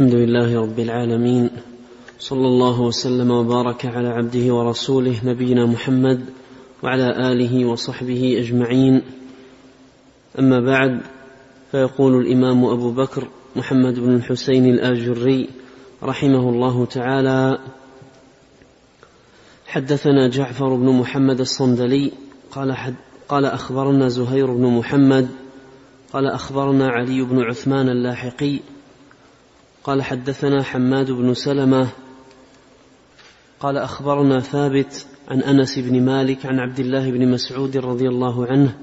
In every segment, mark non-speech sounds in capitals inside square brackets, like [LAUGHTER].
الحمد لله رب العالمين صلى الله وسلم وبارك على عبده ورسوله نبينا محمد وعلى آله وصحبه أجمعين. أما بعد فيقول الإمام أبو بكر محمد بن الحسين الآجري رحمه الله تعالى حدثنا جعفر بن محمد الصندلي قال حد قال أخبرنا زهير بن محمد قال أخبرنا علي بن عثمان اللاحقي قال حدثنا حماد بن سلمة قال أخبرنا ثابت عن أنس بن مالك عن عبد الله بن مسعود رضي الله عنه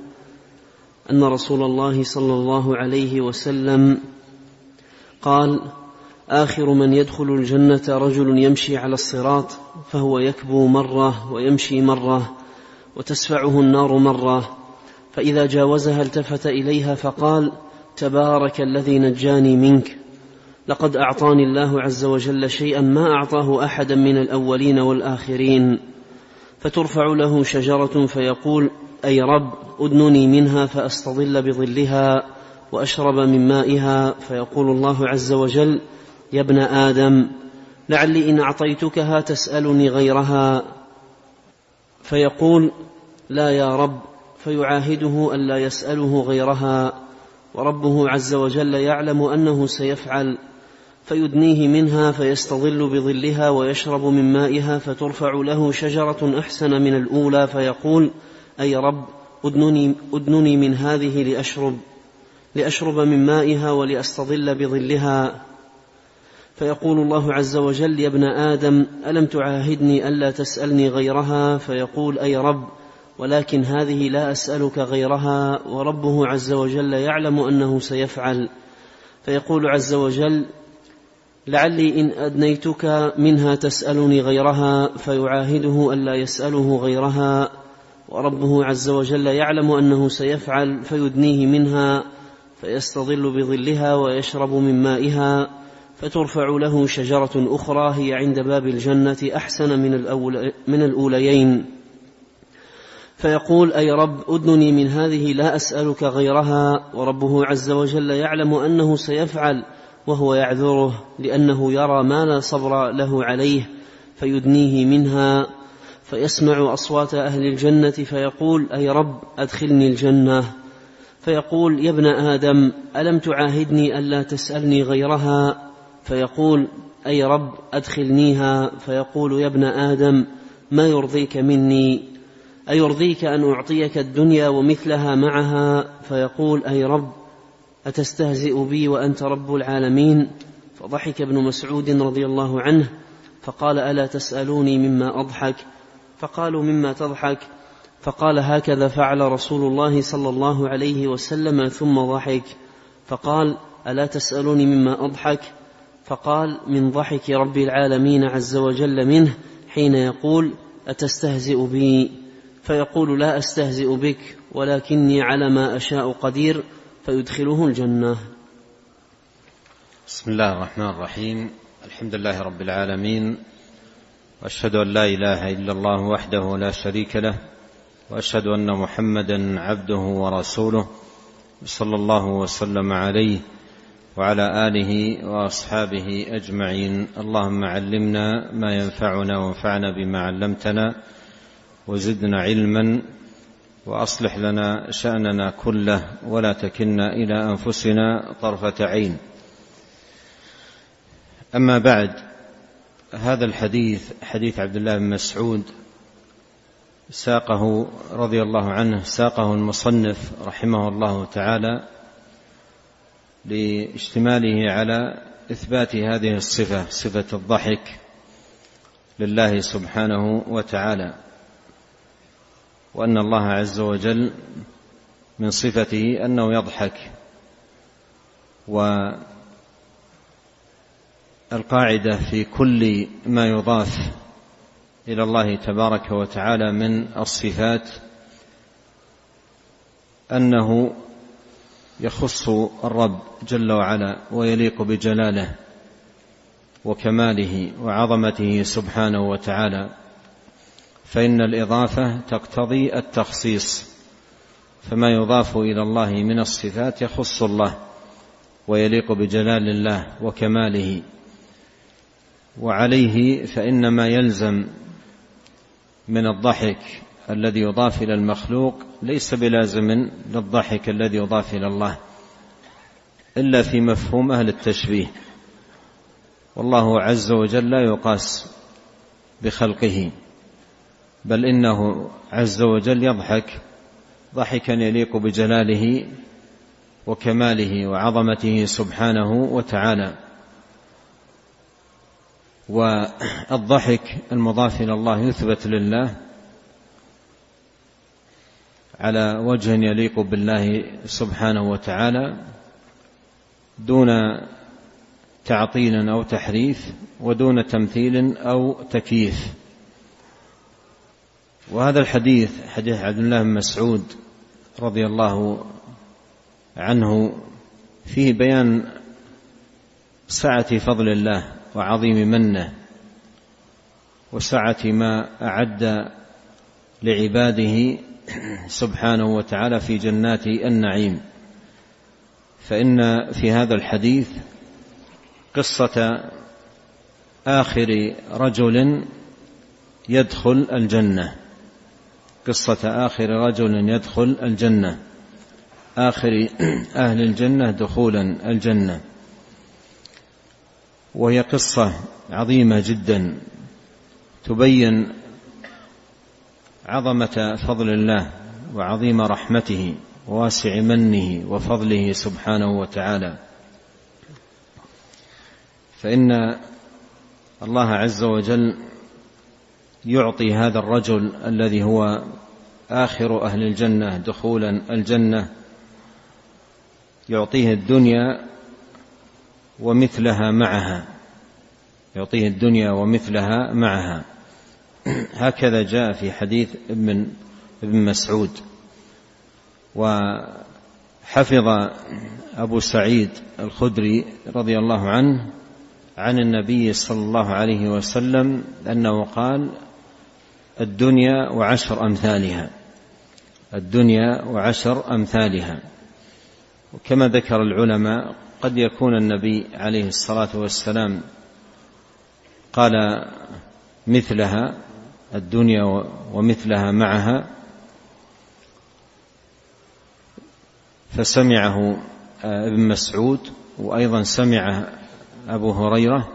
أن رسول الله صلى الله عليه وسلم قال آخر من يدخل الجنة رجل يمشي على الصراط فهو يكبو مرة ويمشي مرة وتسفعه النار مرة فإذا جاوزها التفت إليها فقال تبارك الذي نجاني منك. لقد أعطاني الله عز وجل شيئا ما أعطاه احدا من الأولين والآخرين فترفع له شجرة فيقول أي رب أدنني منها فأستظل بظلها وأشرب من مائها. فيقول الله عز وجل يا ابن آدم لعلي إن أعطيتكها تسألني غيرها. فيقول لا يا رب. فيعاهده الا يسأله غيرها وربه عز وجل يعلم أنه سيفعل. فيدنيه منها فيستظل بظلها ويشرب من مائها فترفع له شجرة أحسن من الأولى فيقول أي رب أدنني, أدنني من هذه لأشرب لأشرب من مائها ولأستظل بظلها. فيقول الله عز وجل يا ابن آدم ألم تعاهدني ألا تسألني غيرها؟ فيقول أي رب ولكن هذه لا أسألك غيرها وربه عز وجل يعلم أنه سيفعل. فيقول عز وجل لعلي إن أدنيتك منها تسألني غيرها فيعاهده ألا يسأله غيرها وربه عز وجل يعلم أنه سيفعل فيدنيه منها فيستظل بظلها ويشرب من مائها فترفع له شجرة أخرى هي عند باب الجنة أحسن من, الأول من الأوليين. فيقول أي رب أدنني من هذه لا أسألك غيرها وربه عز وجل يعلم أنه سيفعل وهو يعذره لأنه يرى ما لا صبر له عليه فيدنيه منها فيسمع أصوات أهل الجنة فيقول أي رب أدخلني الجنة. فيقول يا ابن آدم ألم تعاهدني ألا تسألني غيرها؟ فيقول أي رب أدخلنيها. فيقول يا ابن آدم ما يرضيك مني؟ أيرضيك أن أعطيك الدنيا ومثلها معها؟ فيقول أي رب أتستهزئ بي وأنت رب العالمين؟ فضحك ابن مسعود رضي الله عنه فقال ألا تسألوني مما أضحك؟ فقالوا مما تضحك؟ فقال هكذا فعل رسول الله صلى الله عليه وسلم ثم ضحك. فقال ألا تسألوني مما أضحك؟ فقال من ضحك رب العالمين عز وجل منه حين يقول أتستهزئ بي؟ فيقول لا أستهزئ بك ولكني على ما أشاء قدير. فيدخله الجنة. بسم الله الرحمن الرحيم. الحمد لله رب العالمين. وأشهد أن لا إله إلا الله وحده لا شريك له. وأشهد أن محمدا عبده ورسوله صلى الله وسلم عليه وعلى آله وأصحابه أجمعين. اللهم علمنا ما ينفعنا وانفعنا بما علمتنا وزدنا علما وأصلح لنا شأننا كله ولا تكلنا إلى أنفسنا طرفة عين. أما بعد هذا الحديث حديث عبد الله بن مسعود ساقه رضي الله عنه ساقه المصنف رحمه الله تعالى لاشتماله على إثبات هذه الصفة صفة الضحك لله سبحانه وتعالى. وأن الله عز وجل من صفته أنه يضحك. والقاعدة في كل ما يضاف إلى الله تبارك وتعالى من الصفات أنه يخص الرب جل وعلا ويليق بجلاله وكماله وعظمته سبحانه وتعالى. فإن الإضافة تقتضي التخصيص فما يضاف إلى الله من الصفات يخص الله ويليق بجلال الله وكماله. وعليه فإن ما يلزم من الضحك الذي يضاف إلى المخلوق ليس بلازم للضحك الذي يضاف إلى الله إلا في مفهوم أهل التشبيه. والله عز وجل لا يقاس بخلقه. بل إنه عز وجل يضحك ضحكا يليق بجلاله وكماله وعظمته سبحانه وتعالى. والضحك المضاف إلى الله يثبت لله على وجه يليق بالله سبحانه وتعالى دون تعطيل أو تحريف ودون تمثيل أو تكييف. وهذا الحديث حديث عبد الله بن مسعود رضي الله عنه فيه بيان سعة فضل الله وعظيم منه وسعة ما أعد لعباده سبحانه وتعالى في جنات النعيم. فإن في هذا الحديث قصة آخر رجل يدخل الجنة. قصة آخر رجل يدخل الجنة. آخر [CLEARS THROAT] أهل الجنة دخولا الجنة. وهي قصة عظيمة جدا. تبين عظمة فضل الله وعظيم رحمته وواسع منه وفضله سبحانه وتعالى. فإن الله عز وجل يعطي هذا الرجل الذي هو آخر أهل الجنة دخولا الجنة يعطيه الدنيا ومثلها معها يعطيه الدنيا ومثلها معها. هكذا جاء في حديث ابن ابن مسعود. وحفظ أبو سعيد الخدري رضي الله عنه عن النبي صلى الله عليه وسلم أنه قال الدنيا وعشر أمثالها. الدنيا وعشر أمثالها. وكما ذكر العلماء قد يكون النبي عليه الصلاة والسلام قال مثلها الدنيا ومثلها معها فسمعه ابن مسعود وأيضا سمع أبو هريرة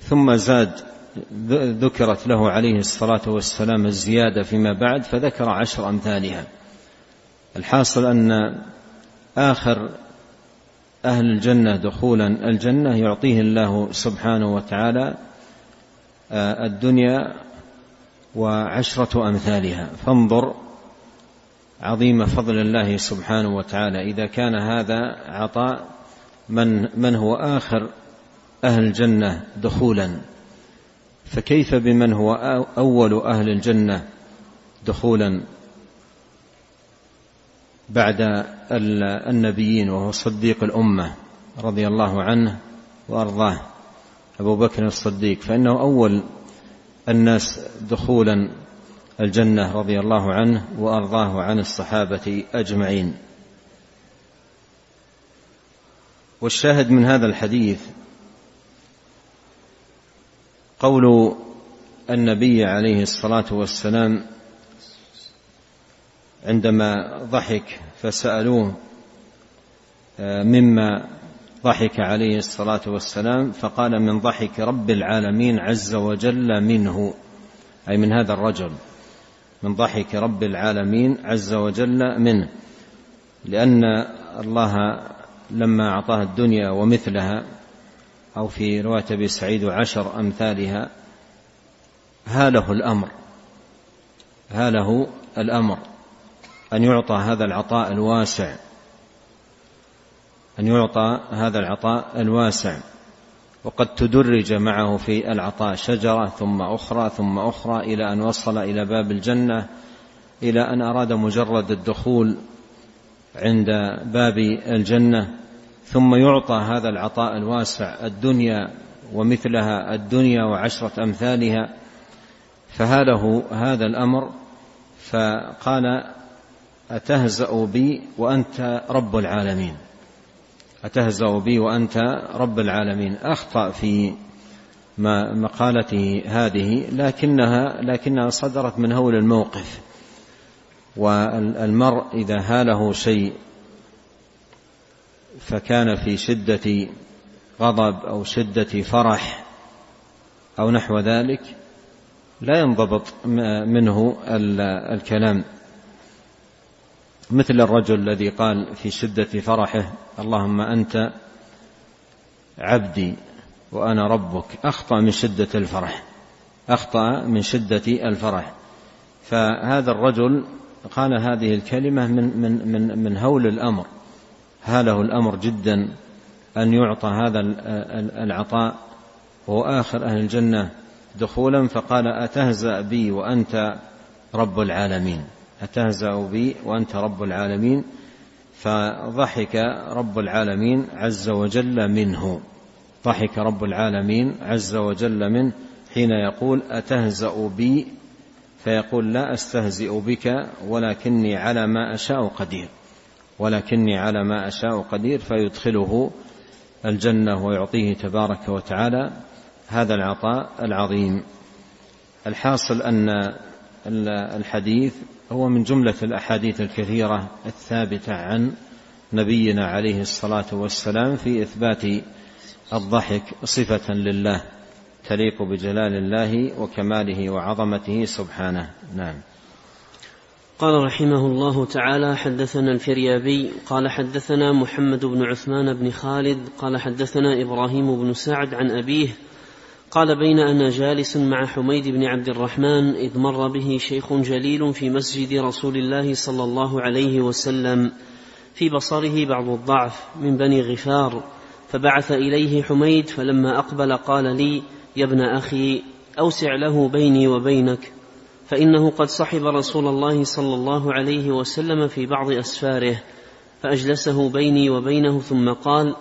ثم زاد ذكرت له عليه الصلاة والسلام الزيادة فيما بعد فذكر عشر امثالها الحاصل أن آخر أهل الجنة دخولا الجنة يعطيه الله سبحانه وتعالى آه، الدنيا وعشرة أمثالها. فانظر عظيم فضل الله سبحانه وتعالى. إذا كان هذا عطاء من من هو آخر أهل الجنة دخولا؟ فكيف بمن هو أول أهل الجنة دخولا بعد النبيين وهو صديق الأمة رضي الله عنه وأرضاه؟ أبو بكر الصديق. فإنه أول الناس دخولا الجنة رضي الله عنه وأرضاه عن الصحابة أجمعين. والشاهد من هذا الحديث قول النبي عليه الصلاة والسلام عندما ضحك فسألوه آه، مما ضحك عليه الصلاة والسلام فقال من ضحك رب العالمين عز وجل منه أي من هذا الرجل من ضحك رب العالمين عز وجل منه لأن الله لما أعطاه الدنيا ومثلها أو في رواية أبي سعيد عشر أمثالها هاله الأمر هاله الأمر أن يعطى هذا العطاء الواسع أن يعطى هذا العطاء الواسع. وقد تدرج معه في العطاء شجرة ثم أخرى ثم أخرى إلى أن وصل إلى باب الجنة إلى أن أراد مجرد الدخول عند باب الجنة. ثم يعطى هذا العطاء الواسع الدنيا ومثلها الدنيا وعشرة أمثالها فهاله هذا الأمر فقال أتهزأ بي وأنت رب العالمين. أتهزأ بي وأنت رب العالمين. أخطأ في مقالته هذه لكنها لكنها صدرت من هول الموقف والمرء إذا هاله شيء فكان في شدة غضب أو شدة فرح أو نحو ذلك لا ينضبط منه الكلام. مثل الرجل الذي قال في شدة فرحه اللهم أنت عبدي وأنا ربك. أخطأ من شدة الفرح أخطأ من شدة الفرح. فهذا الرجل قال هذه الكلمة من من من من هول الأمر. هاله الأمر جدا أن يعطى هذا العطاء وهو آخر أهل الجنة دخولا فقال أتهزأ بي وأنت رب العالمين. أتهزأ بي وأنت رب العالمين. فضحك رب العالمين عز وجل منه. ضحك رب العالمين عز وجل منه حين يقول أتهزأ بي؟ فيقول لا أستهزئ بك ولكني على ما أشاء قدير. ولكني على ما أشاء قدير فيدخله الجنة ويعطيه تبارك وتعالى هذا العطاء العظيم. الحاصل أن الحديث هو من جملة الأحاديث الكثيرة الثابتة عن نبينا عليه الصلاة والسلام في إثبات الضحك صفة لله تليق بجلال الله وكماله وعظمته سبحانه. نعم. قال رحمه الله تعالى حدثنا الفريابي قال حدثنا محمد بن عثمان بن خالد قال حدثنا إبراهيم بن سعد عن أبيه قال بين أنا جالس مع حميد بن عبد الرحمن إذ مر به شيخ جليل في مسجد رسول الله صلى الله عليه وسلم في بصره بعض الضعف من بني غفار فبعث إليه حميد فلما أقبل قال لي يا ابن أخي أوسع له بيني وبينك. فإنه قد صحب رسول الله صلى الله عليه وسلم في بعض أسفاره فأجلسه بيني وبينه ثم قال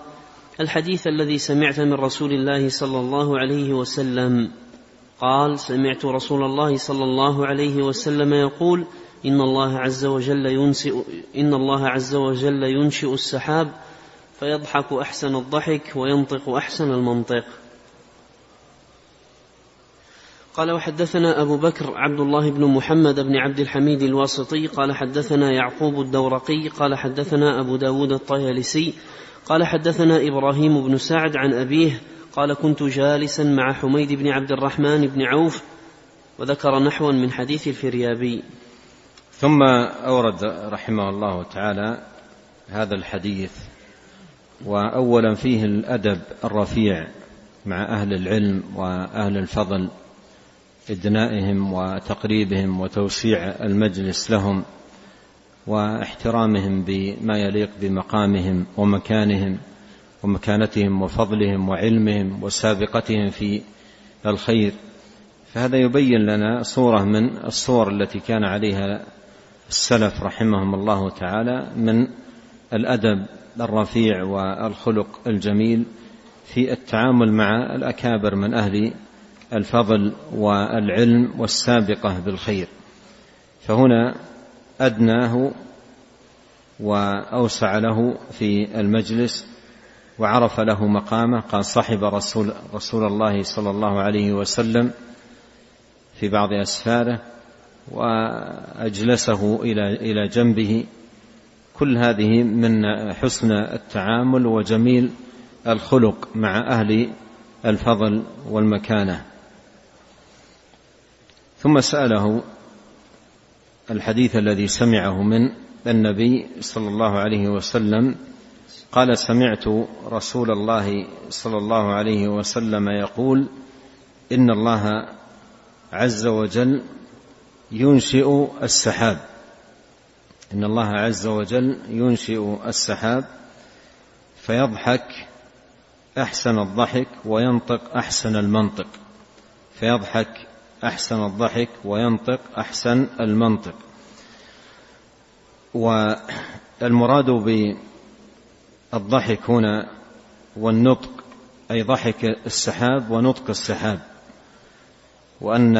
الحديث الذي سمعت من رسول الله صلى الله عليه وسلم. قال سمعت رسول الله صلى الله عليه وسلم يقول إن الله عز وجل إن الله عز وجل ينشئ السحاب فيضحك أحسن الضحك وينطق أحسن المنطق. قال وحدثنا أبو بكر عبد الله بن محمد بن عبد الحميد الواسطي قال حدثنا يعقوب الدورقي قال حدثنا أبو داود الطيالسي قال حدثنا إبراهيم بن سعد عن أبيه قال كنت جالسا مع حميد بن عبد الرحمن بن عوف وذكر نحوا من حديث الفريابي. ثم أورد رحمه الله تعالى هذا الحديث وأولا فيه الأدب الرفيع مع أهل العلم وأهل الفضل. إدنائهم وتقريبهم وتوسيع المجلس لهم واحترامهم بما يليق بمقامهم ومكانهم ومكانتهم وفضلهم وعلمهم وسابقتهم في الخير. فهذا يبين لنا صورة من الصور التي كان عليها السلف رحمهم الله تعالى من الأدب الرفيع والخلق الجميل في التعامل مع الأكابر من أهل الفضل والعلم والسابقة بالخير. فهنا أدناه وأوسع له في المجلس وعرف له مقامه. قال صحب رسول رسول الله صلى الله عليه وسلم في بعض أسفاره وأجلسه إلى إلى جنبه. كل هذه من حسن التعامل وجميل الخلق مع أهل الفضل والمكانة. ثم سأله الحديث الذي سمعه من النبي صلى الله عليه وسلم قال سمعت رسول الله صلى الله عليه وسلم يقول إن الله عز وجل ينشئ السحاب. إن الله عز وجل ينشئ السحاب فيضحك أحسن الضحك وينطق أحسن المنطق فيضحك أحسن الضحك وينطق أحسن المنطق. والمراد بالضحك هنا والنطق أي ضحك السحاب ونطق السحاب وأن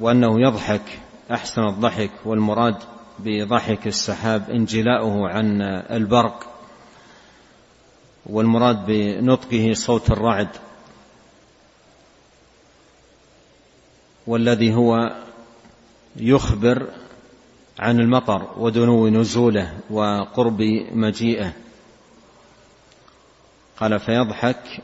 وأنه يضحك أحسن الضحك والمراد بضحك السحاب انجلاؤه عن البرق والمراد بنطقه صوت الرعد. والذي هو يخبر عن المطر ودنو نزوله وقرب مجيئه. قال فيضحك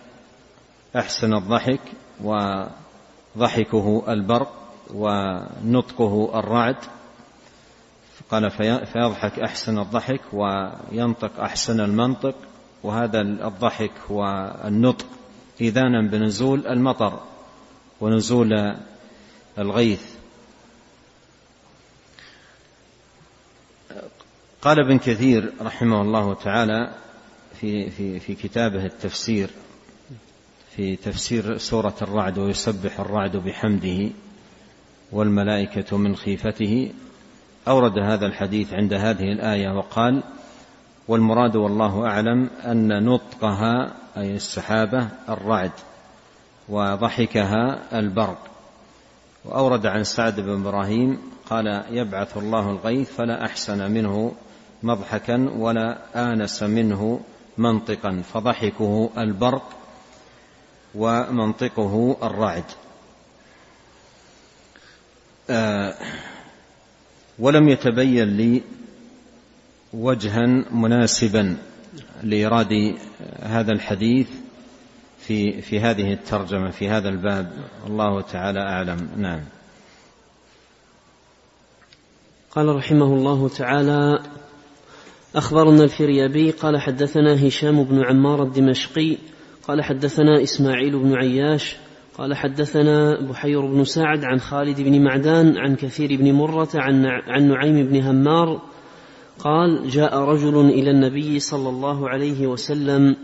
أحسن الضحك وضحكه البرق ونطقه الرعد. قال فيضحك أحسن الضحك وينطق أحسن المنطق وهذا الضحك والنطق إذانا بنزول المطر ونزول الغيث. قال ابن كثير رحمه الله تعالى في في في كتابه التفسير في تفسير سورة الرعد ويسبح الرعد بحمده والملائكة من خيفته أورد هذا الحديث عند هذه الآية وقال والمراد والله أعلم أن نطقها أي السحابة الرعد وضحكها البرق. وأورد عن سعد بن إبراهيم قال يبعث الله الغيث فلا أحسن منه مضحكا ولا آنس منه منطقا فضحكه البرق ومنطقه الرعد. آه ولم يتبين لي وجها مناسبا لإيراد هذا الحديث في في هذه الترجمة في هذا الباب. الله تعالى أعلم. نعم. قال رحمه الله تعالى أخبرنا الفريابي قال حدثنا هشام بن عمار الدمشقي قال حدثنا إسماعيل بن عياش قال حدثنا بحير بن سعد عن خالد بن معدان عن كثير بن مرة عن, عن نعيم بن همار قال جاء رجل إلى النبي صلى الله عليه وسلم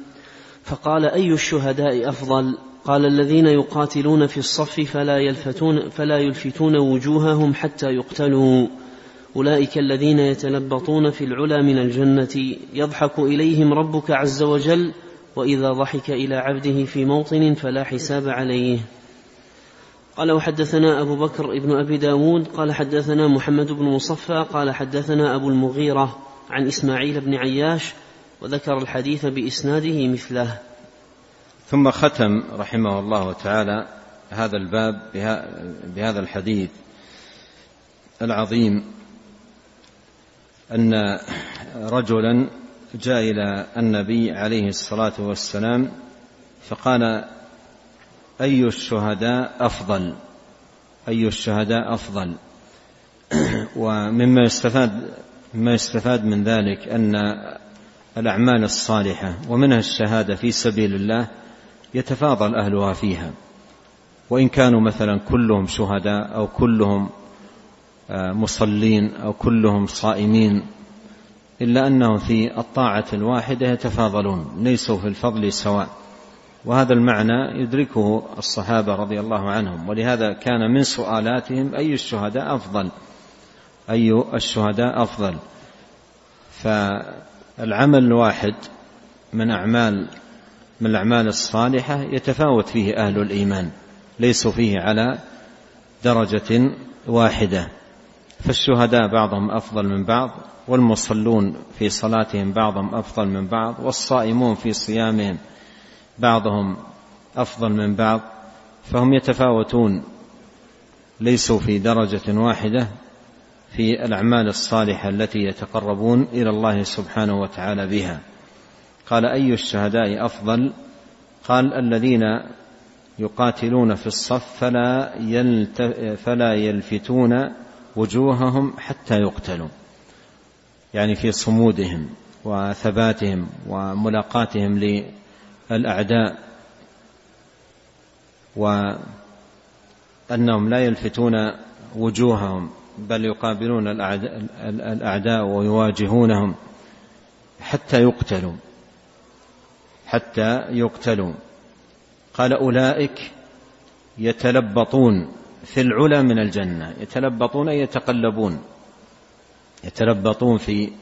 فقال أي الشهداء أفضل؟ قال الذين يقاتلون في الصف فلا يلفتون فلا يلفتون وجوههم حتى يقتلوا. أولئك الذين يتلبطون في العلا من الجنة. يضحك إليهم ربك عز وجل وإذا ضحك إلى عبده في موطن فلا حساب عليه. قال وحدثنا أبو بكر ابن أبي داود قال حدثنا محمد بن مصفى قال حدثنا أبو المغيرة عن إسماعيل بن عياش وذكر الحديث بإسناده مثله. ثم ختم رحمه الله تعالى هذا الباب بهذا الحديث العظيم أن رجلا جاء إلى النبي عليه الصلاة والسلام فقال أي الشهداء أفضل؟ أي الشهداء أفضل؟ [CLEARS THROAT] ومما يستفاد مما يستفاد من ذلك أن الأعمال الصالحة ومنها الشهادة في سبيل الله يتفاضل أهلها فيها. وإن كانوا مثلا كلهم شهداء أو كلهم آه، مصلين أو كلهم صائمين إلا أنهم في الطاعة الواحدة يتفاضلون ليسوا في الفضل سواء. وهذا المعنى يدركه الصحابة رضي الله عنهم ولهذا كان من سؤالاتهم أي الشهداء أفضل؟ أي الشهداء أفضل؟ فالعمل الواحد من أعمال من الأعمال الصالحة يتفاوت فيه أهل الإيمان ليسوا فيه على درجة واحدة. فالشهداء بعضهم أفضل من بعض والمصلون في صلاتهم بعضهم أفضل من بعض والصائمون في صيامهم بعضهم أفضل من بعض فهم يتفاوتون ليسوا في درجة واحدة. في الأعمال الصالحة التي يتقربون إلى الله سبحانه وتعالى بها. قال أي الشهداء أفضل؟ قال الذين يقاتلون في الصف فلا, يلت فلا يلفتون وجوههم حتى يقتلوا. يعني في صمودهم وثباتهم وملاقاتهم للأعداء. وأنهم لا يلفتون وجوههم. بل يقابلون الأعداء ويواجهونهم حتى يقتلوا حتى يقتلوا. قال أولئك يتلبطون في العلا من الجنة يتلبطون أي يتقلبون. يتلبطون في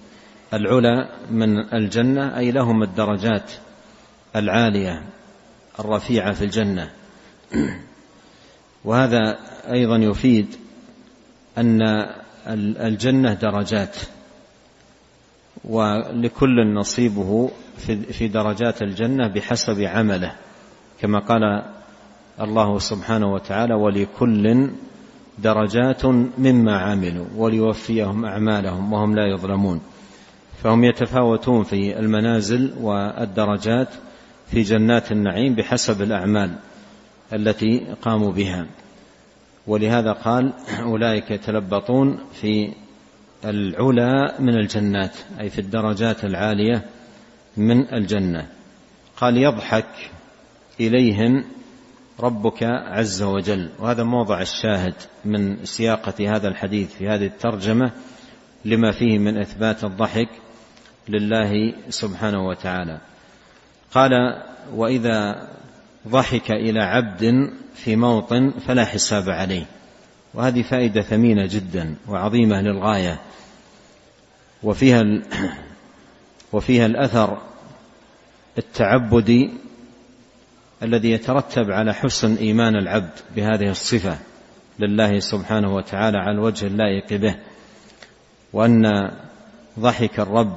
العلا من الجنة أي لهم الدرجات العالية الرفيعة في الجنة. [CLEARS THROAT] وهذا أيضا يفيد أن الجنة درجات ولكل نصيبه في درجات الجنة بحسب عمله كما قال الله سبحانه وتعالى ولكل درجات مما عملوا وليوفيهم أعمالهم وهم لا يظلمون. فهم يتفاوتون في المنازل والدرجات في جنات النعيم بحسب الأعمال التي قاموا بها. ولهذا قال أولئك يتلبطون في العلا من الجنات أي في الدرجات العالية من الجنة. قال يضحك إليهم ربك عز وجل وهذا موضع الشاهد من سياقة هذا الحديث في هذه الترجمة لما فيه من إثبات الضحك لله سبحانه وتعالى. قال وإذا ضحك إلى عبد في موطن فلا حساب عليه. وهذه فائدة ثمينة جدا وعظيمة للغاية. وفيها [CLEARS THROAT] وفيها الأثر التعبدي الذي يترتب على حسن إيمان العبد بهذه الصفة لله سبحانه وتعالى على الوجه اللائق به. وأن ضحك الرب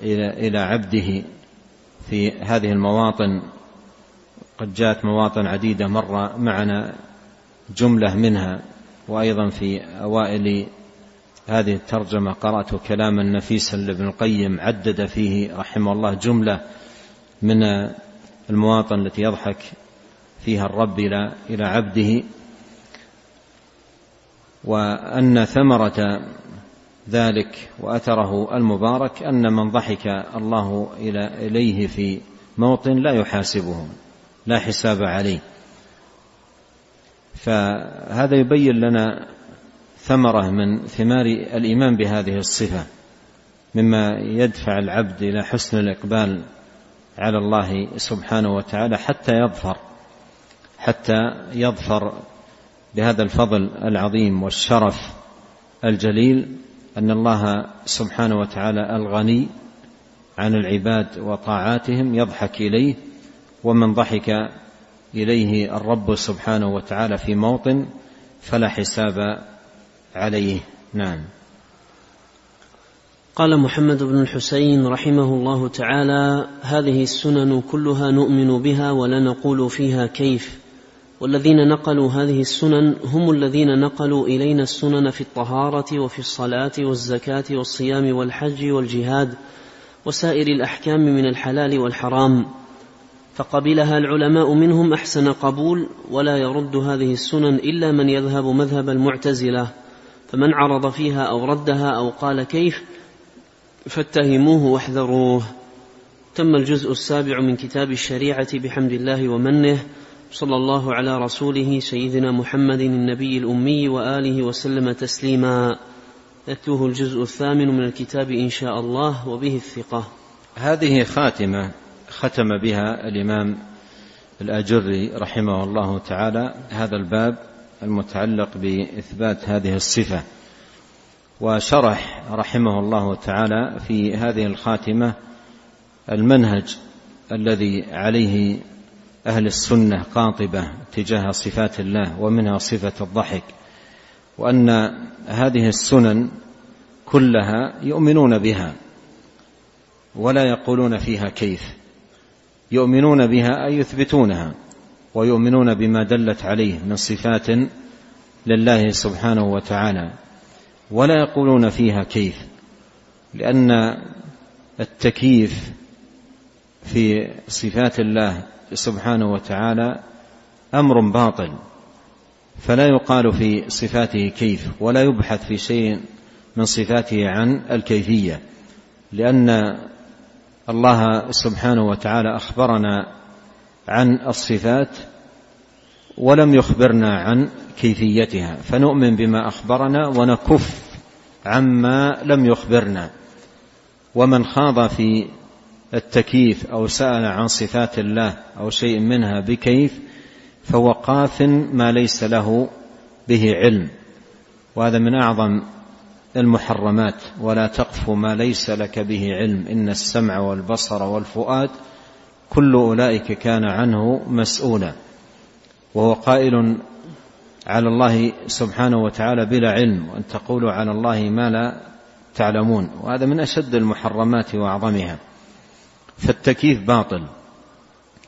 إلى عبده في هذه المواطن قد جاءت مواطن عديدة مر معنا جملة منها وأيضا في أوائل هذه الترجمة قرأت كلاما نفيسا لابن القيم عدد فيه رحمه الله جملة من المواطن التي يضحك فيها الرب إلى إلى عبده. وأن ثمرة ذلك وأثره المبارك أن من ضحك الله إلى إليه في موطن لا يحاسبه لا حساب عليه. فهذا يبين لنا ثمرة من ثمار الإيمان بهذه الصفة مما يدفع العبد إلى حسن الإقبال على الله سبحانه وتعالى حتى يظفر حتى يظفر بهذا الفضل العظيم والشرف الجليل أن الله سبحانه وتعالى الغني عن العباد وطاعاتهم يضحك إليه ومن ضحك إليه الرب سبحانه وتعالى في موطن فلا حساب عليه. نعم. قال محمد بن الحسين رحمه الله تعالى هذه السنن كلها نؤمن بها ولا نقول فيها كيف. والذين نقلوا هذه السنن هم الذين نقلوا إلينا السنن في الطهارة وفي الصلاة والزكاة والصيام والحج والجهاد وسائر الأحكام من الحلال والحرام. فقبلها العلماء منهم أحسن قبول ولا يرد هذه السنن إلا من يذهب مذهب المعتزلة فمن عرض فيها أو ردها أو قال كيف فاتهموه واحذروه. تم الجزء السابع من كتاب الشريعة بحمد الله ومنه صلى الله على رسوله سيدنا محمد النبي الأمي وآله وسلم تسليما. يتلوه الجزء الثامن من الكتاب إن شاء الله وبه الثقة. هذه خاتمة ختم بها الإمام الآجري رحمه الله تعالى هذا الباب المتعلق بإثبات هذه الصفة وشرح رحمه الله تعالى في هذه الخاتمة المنهج الذي عليه أهل السنة قاطبة تجاه صفات الله ومنها صفة الضحك وأن هذه السنن كلها يؤمنون بها ولا يقولون فيها كيف. يؤمنون بها أي يثبتونها ويؤمنون بما دلت عليه من صفات لله سبحانه وتعالى. ولا يقولون فيها كيف لأن التكييف في صفات الله سبحانه وتعالى أمر باطل فلا يقال في صفاته كيف ولا يبحث في شيء من صفاته عن الكيفية لأن الله سبحانه وتعالى أخبرنا عن الصفات ولم يخبرنا عن كيفيتها فنؤمن بما أخبرنا ونكف عما لم يخبرنا. ومن خاض في التكييف أو سأل عن صفات الله أو شيء منها بكيف فهو قاف ما ليس له به علم. وهذا من أعظم المحرمات ولا تقف ما ليس لك به علم. إن السمع والبصر والفؤاد كل أولئك كان عنه مسؤولا. وهو قائل على الله سبحانه وتعالى بلا علم وأن تقولوا على الله ما لا تعلمون. وهذا من أشد المحرمات وأعظمها. فالتكييف باطل.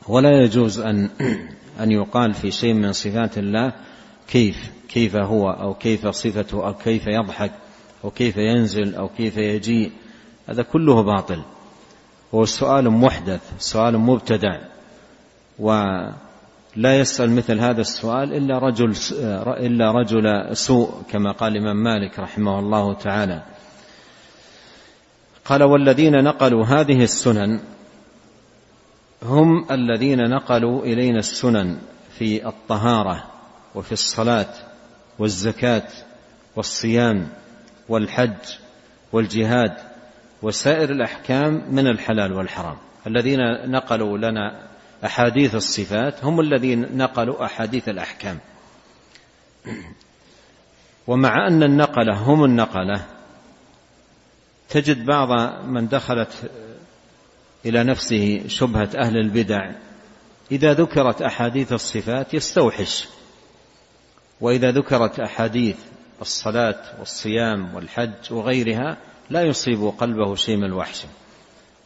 ولا يجوز أن [CLEARS THROAT] أن يقال في شيء من صفات الله كيف كيف هو أو كيف صفته أو كيف يضحك. أو كيف ينزل أو كيف يجيء هذا كله باطل. هو سؤال محدث سؤال مبتدع. ولا يسأل مثل هذا السؤال إلا رجل إلا رجل سوء كما قال الإمام مالك رحمه الله تعالى. قال والذين نقلوا هذه السنن هم الذين نقلوا إلينا السنن في الطهارة وفي الصلاة والزكاة والصيام والحج والجهاد وسائر الأحكام من الحلال والحرام. الذين نقلوا لنا أحاديث الصفات هم الذين نقلوا أحاديث الأحكام. ومع أن النقلة هم النقلة تجد بعض من دخلت إلى نفسه شبهة أهل البدع إذا ذكرت أحاديث الصفات يستوحش وإذا ذكرت أحاديث الصلاة والصيام والحج وغيرها لا يصيب قلبه شيء من الوحشة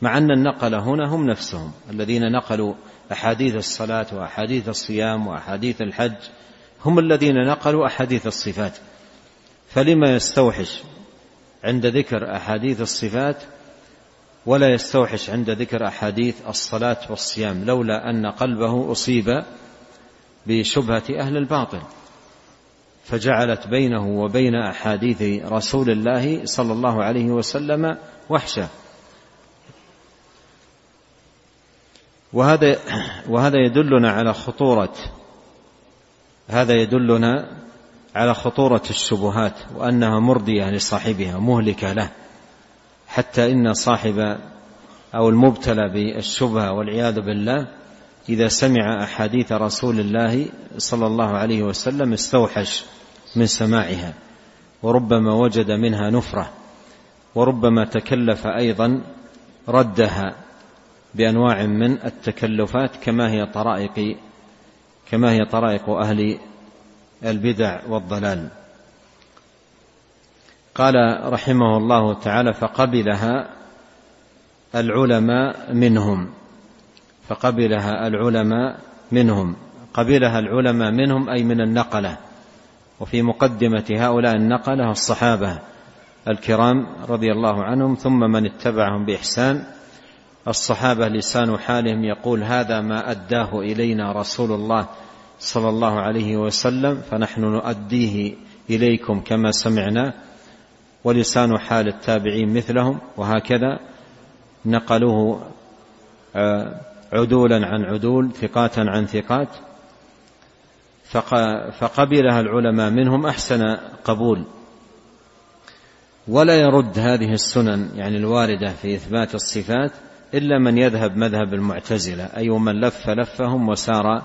مع أن النقل هنا هم نفسهم الذين نقلوا أحاديث الصلاة وأحاديث الصيام وأحاديث الحج هم الذين نقلوا أحاديث الصفات. فلما يستوحش عند ذكر أحاديث الصفات ولا يستوحش عند ذكر أحاديث الصلاة والصيام لولا أن قلبه أصيب بشبهة أهل الباطل. فجعلت بينه وبين أحاديث رسول الله صلى الله عليه وسلم وحشه. وهذا وهذا يدلنا على خطوره هذا يدلنا على خطورة الشبهات وأنها مرديه لصاحبها مهلكة له. حتى إن صاحب أو المبتلى بالشبهة والعياذ بالله إذا سمع أحاديث رسول الله صلى الله عليه وسلم استوحش من سماعها وربما وجد منها نفرة وربما تكلف أيضا ردها بأنواع من التكلفات كما هي طرائق كما هي طرائق أهل البدع والضلال. قال رحمه الله تعالى فقبلها العلماء منهم. فقبلها العلماء منهم. قبلها العلماء منهم أي من النقلة. وفي مقدمة هؤلاء النقلة الصحابة الكرام رضي الله عنهم ثم من اتبعهم بإحسان. الصحابة لسان حالهم يقول هذا ما أداه إلينا رسول الله صلى الله عليه وسلم فنحن نؤديه إليكم كما سمعنا. ولسان حال التابعين مثلهم وهكذا نقلوه آه، عدولا عن عدول ثقات عن ثقات فقبلها العلماء منهم أحسن قبول. ولا يرد هذه السنن يعني الواردة في إثبات الصفات إلا من يذهب مذهب المعتزلة أي من لف لفهم وسار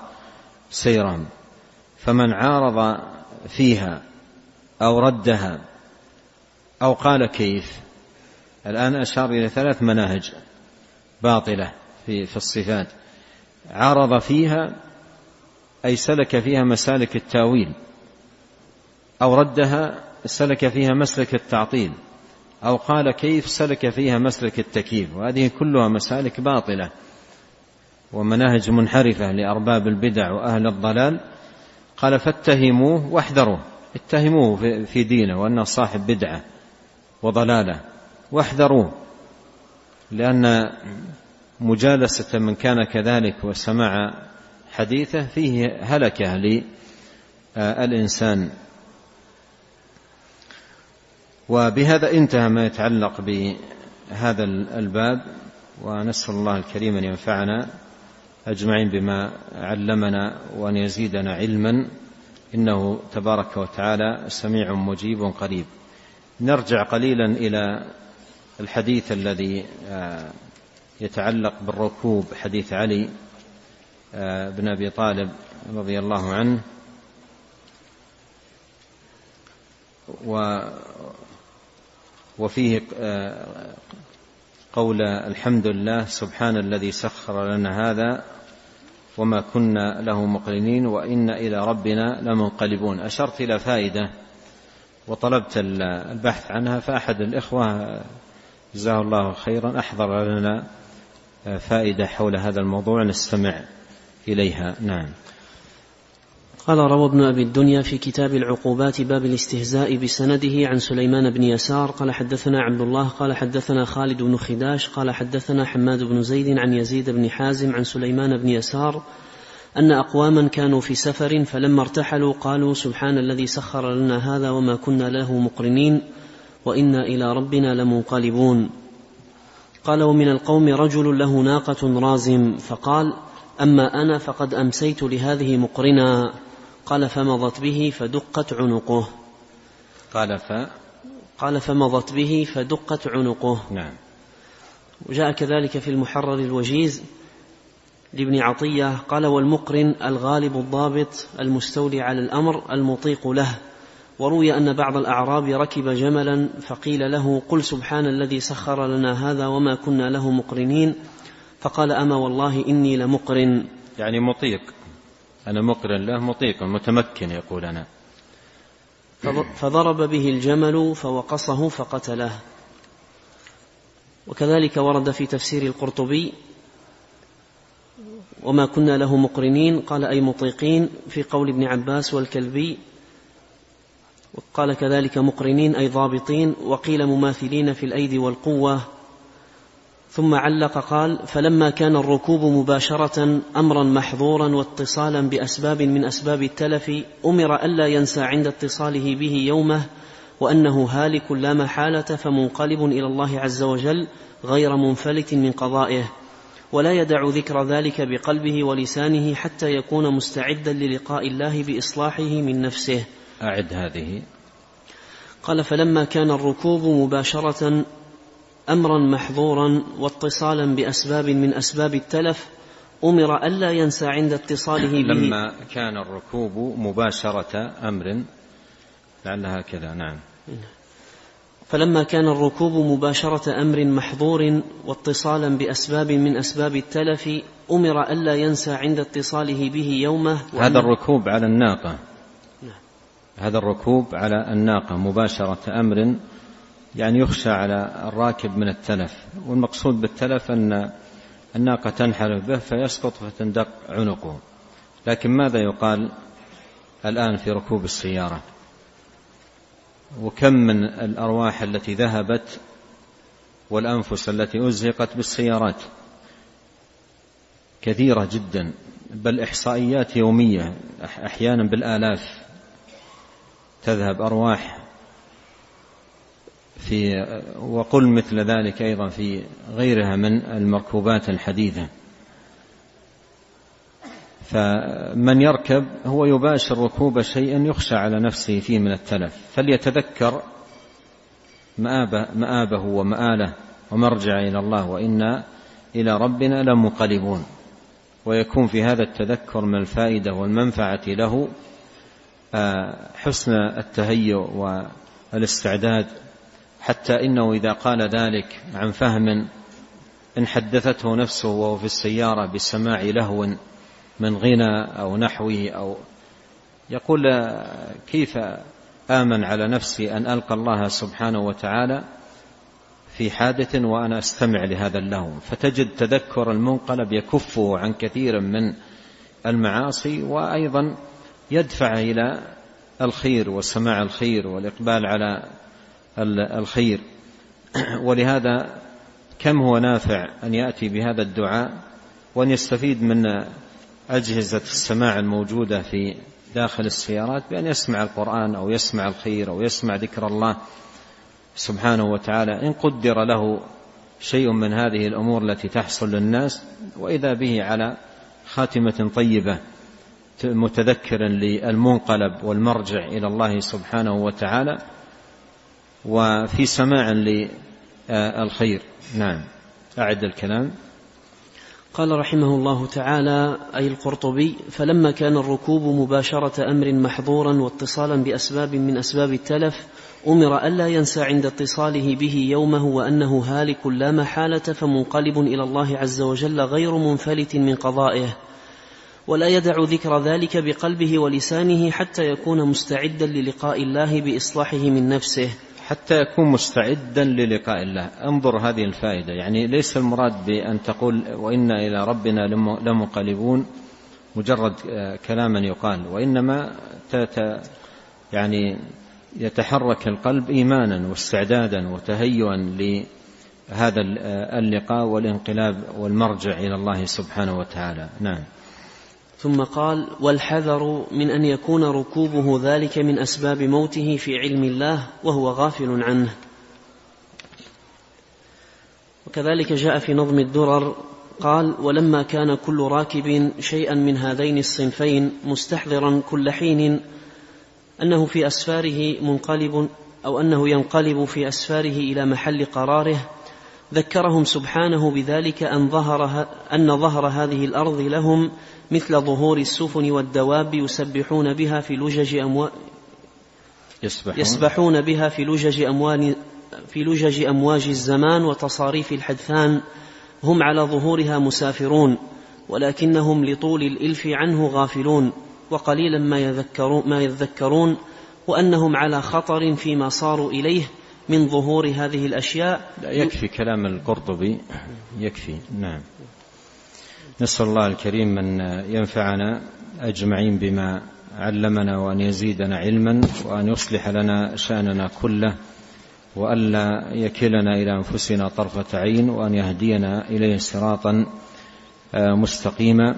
سيرهم. فمن عارض فيها أو ردها أو قال كيف. الآن أشار إلى ثلاث مناهج باطلة. في في الصفات. عارض فيها أي سلك فيها مسالك التأويل. أو ردها سلك فيها مسلك التعطيل. أو قال كيف سلك فيها مسلك التكييف. وهذه كلها مسالك باطلة. ومناهج منحرفة لأرباب البدع وأهل الضلال. قال فاتهموه واحذروه. اتهموه في دينه وأنه صاحب بدعة وضلالة. واحذروه. لأن مجالسة من كان كذلك وسماع حديثه فيه هلكة للإنسان. وبهذا انتهى ما يتعلق بهذا الباب ونسأل الله الكريم أن ينفعنا أجمعين بما علمنا وأن يزيدنا علما. إنه تبارك وتعالى سميع مجيب قريب. نرجع قليلا إلى الحديث الذي آه، يتعلق بالركوب حديث علي آه، بن أبي طالب رضي الله عنه. و وفيه آه، قول الحمد لله سبحان الذي سخر لنا هذا وما كنا له مقرنين وإنا إلى ربنا لمنقلبون. أشرت إلى فائدة وطلبت البحث عنها فأحد الإخوة جزاه الله خيرا أحضر لنا فائدة حول هذا الموضوع نستمع إليها. نعم. قال روى ابن أبي الدنيا في كتاب العقوبات باب الاستهزاء بسنده عن سليمان بن يسار. قال حدثنا عبد الله قال حدثنا خالد بن خداش قال حدثنا حماد بن زيد عن يزيد بن حازم عن سليمان بن يسار أن أقواما كانوا في سفر فلما ارتحلوا قالوا سبحان الذي سخر لنا هذا وما كنا له مقرنين وإنا إلى ربنا لمنقلبون. قال ومن القوم رجل له ناقة رازم. فقال أما أنا فقد أمسيت لهذه مقرنا قال فمضت به فدقت عنقه. قال ف قال فمضت به فدقت عنقه. نعم. وجاء كذلك في المحرر الوجيز لابن عطية قال والمقرن الغالب الضابط المستولي على الأمر المطيق له. وروي أن بعض الأعراب ركب جملا فقيل له قل سبحان الذي سخر لنا هذا وما كنا له مقرنين. فقال أما والله إني لمقرن. يعني مطيق. أنا مقرن له مطيق متمكن يقول أنا. فضرب به الجمل فوقصه فقتله. وكذلك ورد في تفسير القرطبي وما كنا له مقرنين. قال أي مطيقين؟ في قول ابن عباس والكلبي وقال كذلك مقرنين أي ضابطين وقيل مماثلين في الأيدي والقوة. ثم علق قال فلما كان الركوب مباشرة أمرا محظورا واتصالا بأسباب من أسباب التلف أمر ألا ينسى عند اتصاله به يومه وأنه هالك لا محالة فمنقلب إلى الله عز وجل غير منفلت من قضائه. ولا يدع ذكر ذلك بقلبه ولسانه حتى يكون مستعدا للقاء الله بإصلاحه من نفسه. أعد هذه. قال فلما كان الركوب مباشرة أمرا محظورا واتصالا بأسباب من أسباب التلف أمر ألا ينسى عند اتصاله به. لما كان الركوب مباشرة أمر لعلها كذا نعم. فلما كان الركوب مباشرة أمر محظور واتصالا بأسباب من أسباب التلف أمر ألا ينسى عند اتصاله به يومه. هذا الركوب على الناقة. هذا الركوب على الناقة مباشرة أمر يعني يخشى على الراكب من التلف والمقصود بالتلف أن الناقة تنحرف به فيسقط فتندق عنقه. لكن ماذا يقال الآن في ركوب السيارة؟ وكم من الأرواح التي ذهبت والأنفس التي أزهقت بالسيارات؟ كثيرة جدا بل إحصائيات يومية أحيانا بالآلاف. تذهب أرواح في وقل مثل ذلك أيضا في غيرها من المركوبات الحديثة. فمن يركب هو يباشر ركوب شيء يخشى على نفسه فيه من التلف. فليتذكر مآبه, مآبه ومآله ومرجع إلى الله وإنا إلى ربنا لمنقلبون. ويكون في هذا التذكر من الفائدة والمنفعة له حسن التهيؤ والاستعداد. حتى إنه إذا قال ذلك عن فهم إن حدثته نفسه وهو في السيارة بسماع لهو من غنى أو نحوه أو يقول كيف آمن على نفسي أن ألقى الله سبحانه وتعالى في حادث وأنا أستمع لهذا اللهو. فتجد تذكر المنقلب يكفه عن كثير من المعاصي وأيضا يدفع إلى الخير وسماع الخير والإقبال على الخير. [CLEARS THROAT] ولهذا كم هو نافع أن يأتي بهذا الدعاء وأن يستفيد من أجهزة السماع الموجودة في داخل السيارات بأن يسمع القرآن أو يسمع الخير أو يسمع ذكر الله سبحانه وتعالى. إن قدر له شيء من هذه الأمور التي تحصل للناس وإذا به على خاتمة طيبة. متذكرا للمنقلب والمرجع إلى الله سبحانه وتعالى وفي سماع للخير. نعم. أعد الكلام. قال رحمه الله تعالى أي القرطبي فلما كان الركوب مباشرة أمر محظورا واتصالا بأسباب من أسباب التلف أمر ألا ينسى عند اتصاله به يومه وأنه هالك لا محالة فمنقلب إلى الله عز وجل غير منفلت من قضائه. ولا يدع ذكر ذلك بقلبه ولسانه حتى يكون مستعدا للقاء الله بإصلاحه من نفسه. حتى يكون مستعدا للقاء الله. انظر هذه الفائدة. يعني ليس المراد بأن تقول وإنا إلى ربنا لمنقلبون مجرد كلاما يقال. وإنما يعني يتحرك القلب إيمانا واستعدادا وتهيئا لهذا اللقاء والانقلاب والمرجع إلى الله سبحانه وتعالى. نعم. ثم قال والحذر من أن يكون ركوبه ذلك من أسباب موته في علم الله وهو غافل عنه. وكذلك جاء في نظم الدرر قال ولما كان كل راكب شيئا من هذين الصنفين مستحضرا كل حين أنه في أسفاره منقلب أو أنه ينقلب في أسفاره إلى محل قراره ذكرهم سبحانه بذلك أن ظهر أن ظهر هذه الأرض لهم مثل ظهور السفن والدواب يسبحون بها في لجج أمواج يسبحون, يسبحون بها في لجج أموال في لجج أمواج الزمان وتصاريف الحدثان. هم على ظهورها مسافرون ولكنهم لطول الإلف عنه غافلون وقليلا ما يذكرون, ما يذكرون وأنهم على خطر فيما صاروا إليه من ظهور هذه الأشياء. لا يكفي كلام القرطبي. يكفي نعم. نسأل الله الكريم أن ينفعنا أجمعين بما علمنا وأن يزيدنا علما وأن يصلح لنا شأننا كله وألا يكلنا إلى أنفسنا طرفة عين وأن يهدينا إليه صراطا آه، مستقيما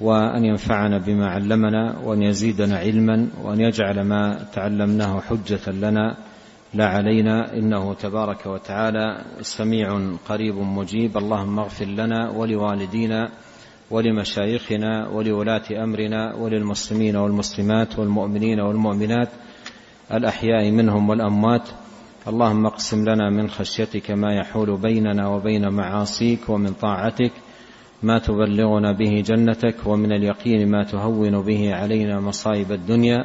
وأن ينفعنا بما علمنا وأن يزيدنا علما وأن يجعل ما تعلمناه حجة لنا لا علينا إنه تبارك وتعالى سميع قريب مجيب. اللهم اغفر لنا ولوالدينا ولمشايخنا ولولاة أمرنا وللمسلمين والمسلمات والمؤمنين والمؤمنات الأحياء منهم والأموات. اللهم اقسم لنا من خشيتك ما يحول بيننا وبين معاصيك ومن طاعتك ما تبلغنا به جنتك ومن اليقين ما تهون به علينا مصائب الدنيا.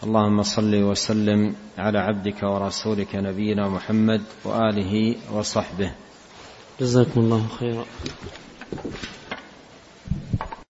اللهم صل وسلم على عبدك ورسولك نبينا محمد وآله وصحبه. جزاكم الله خيرا.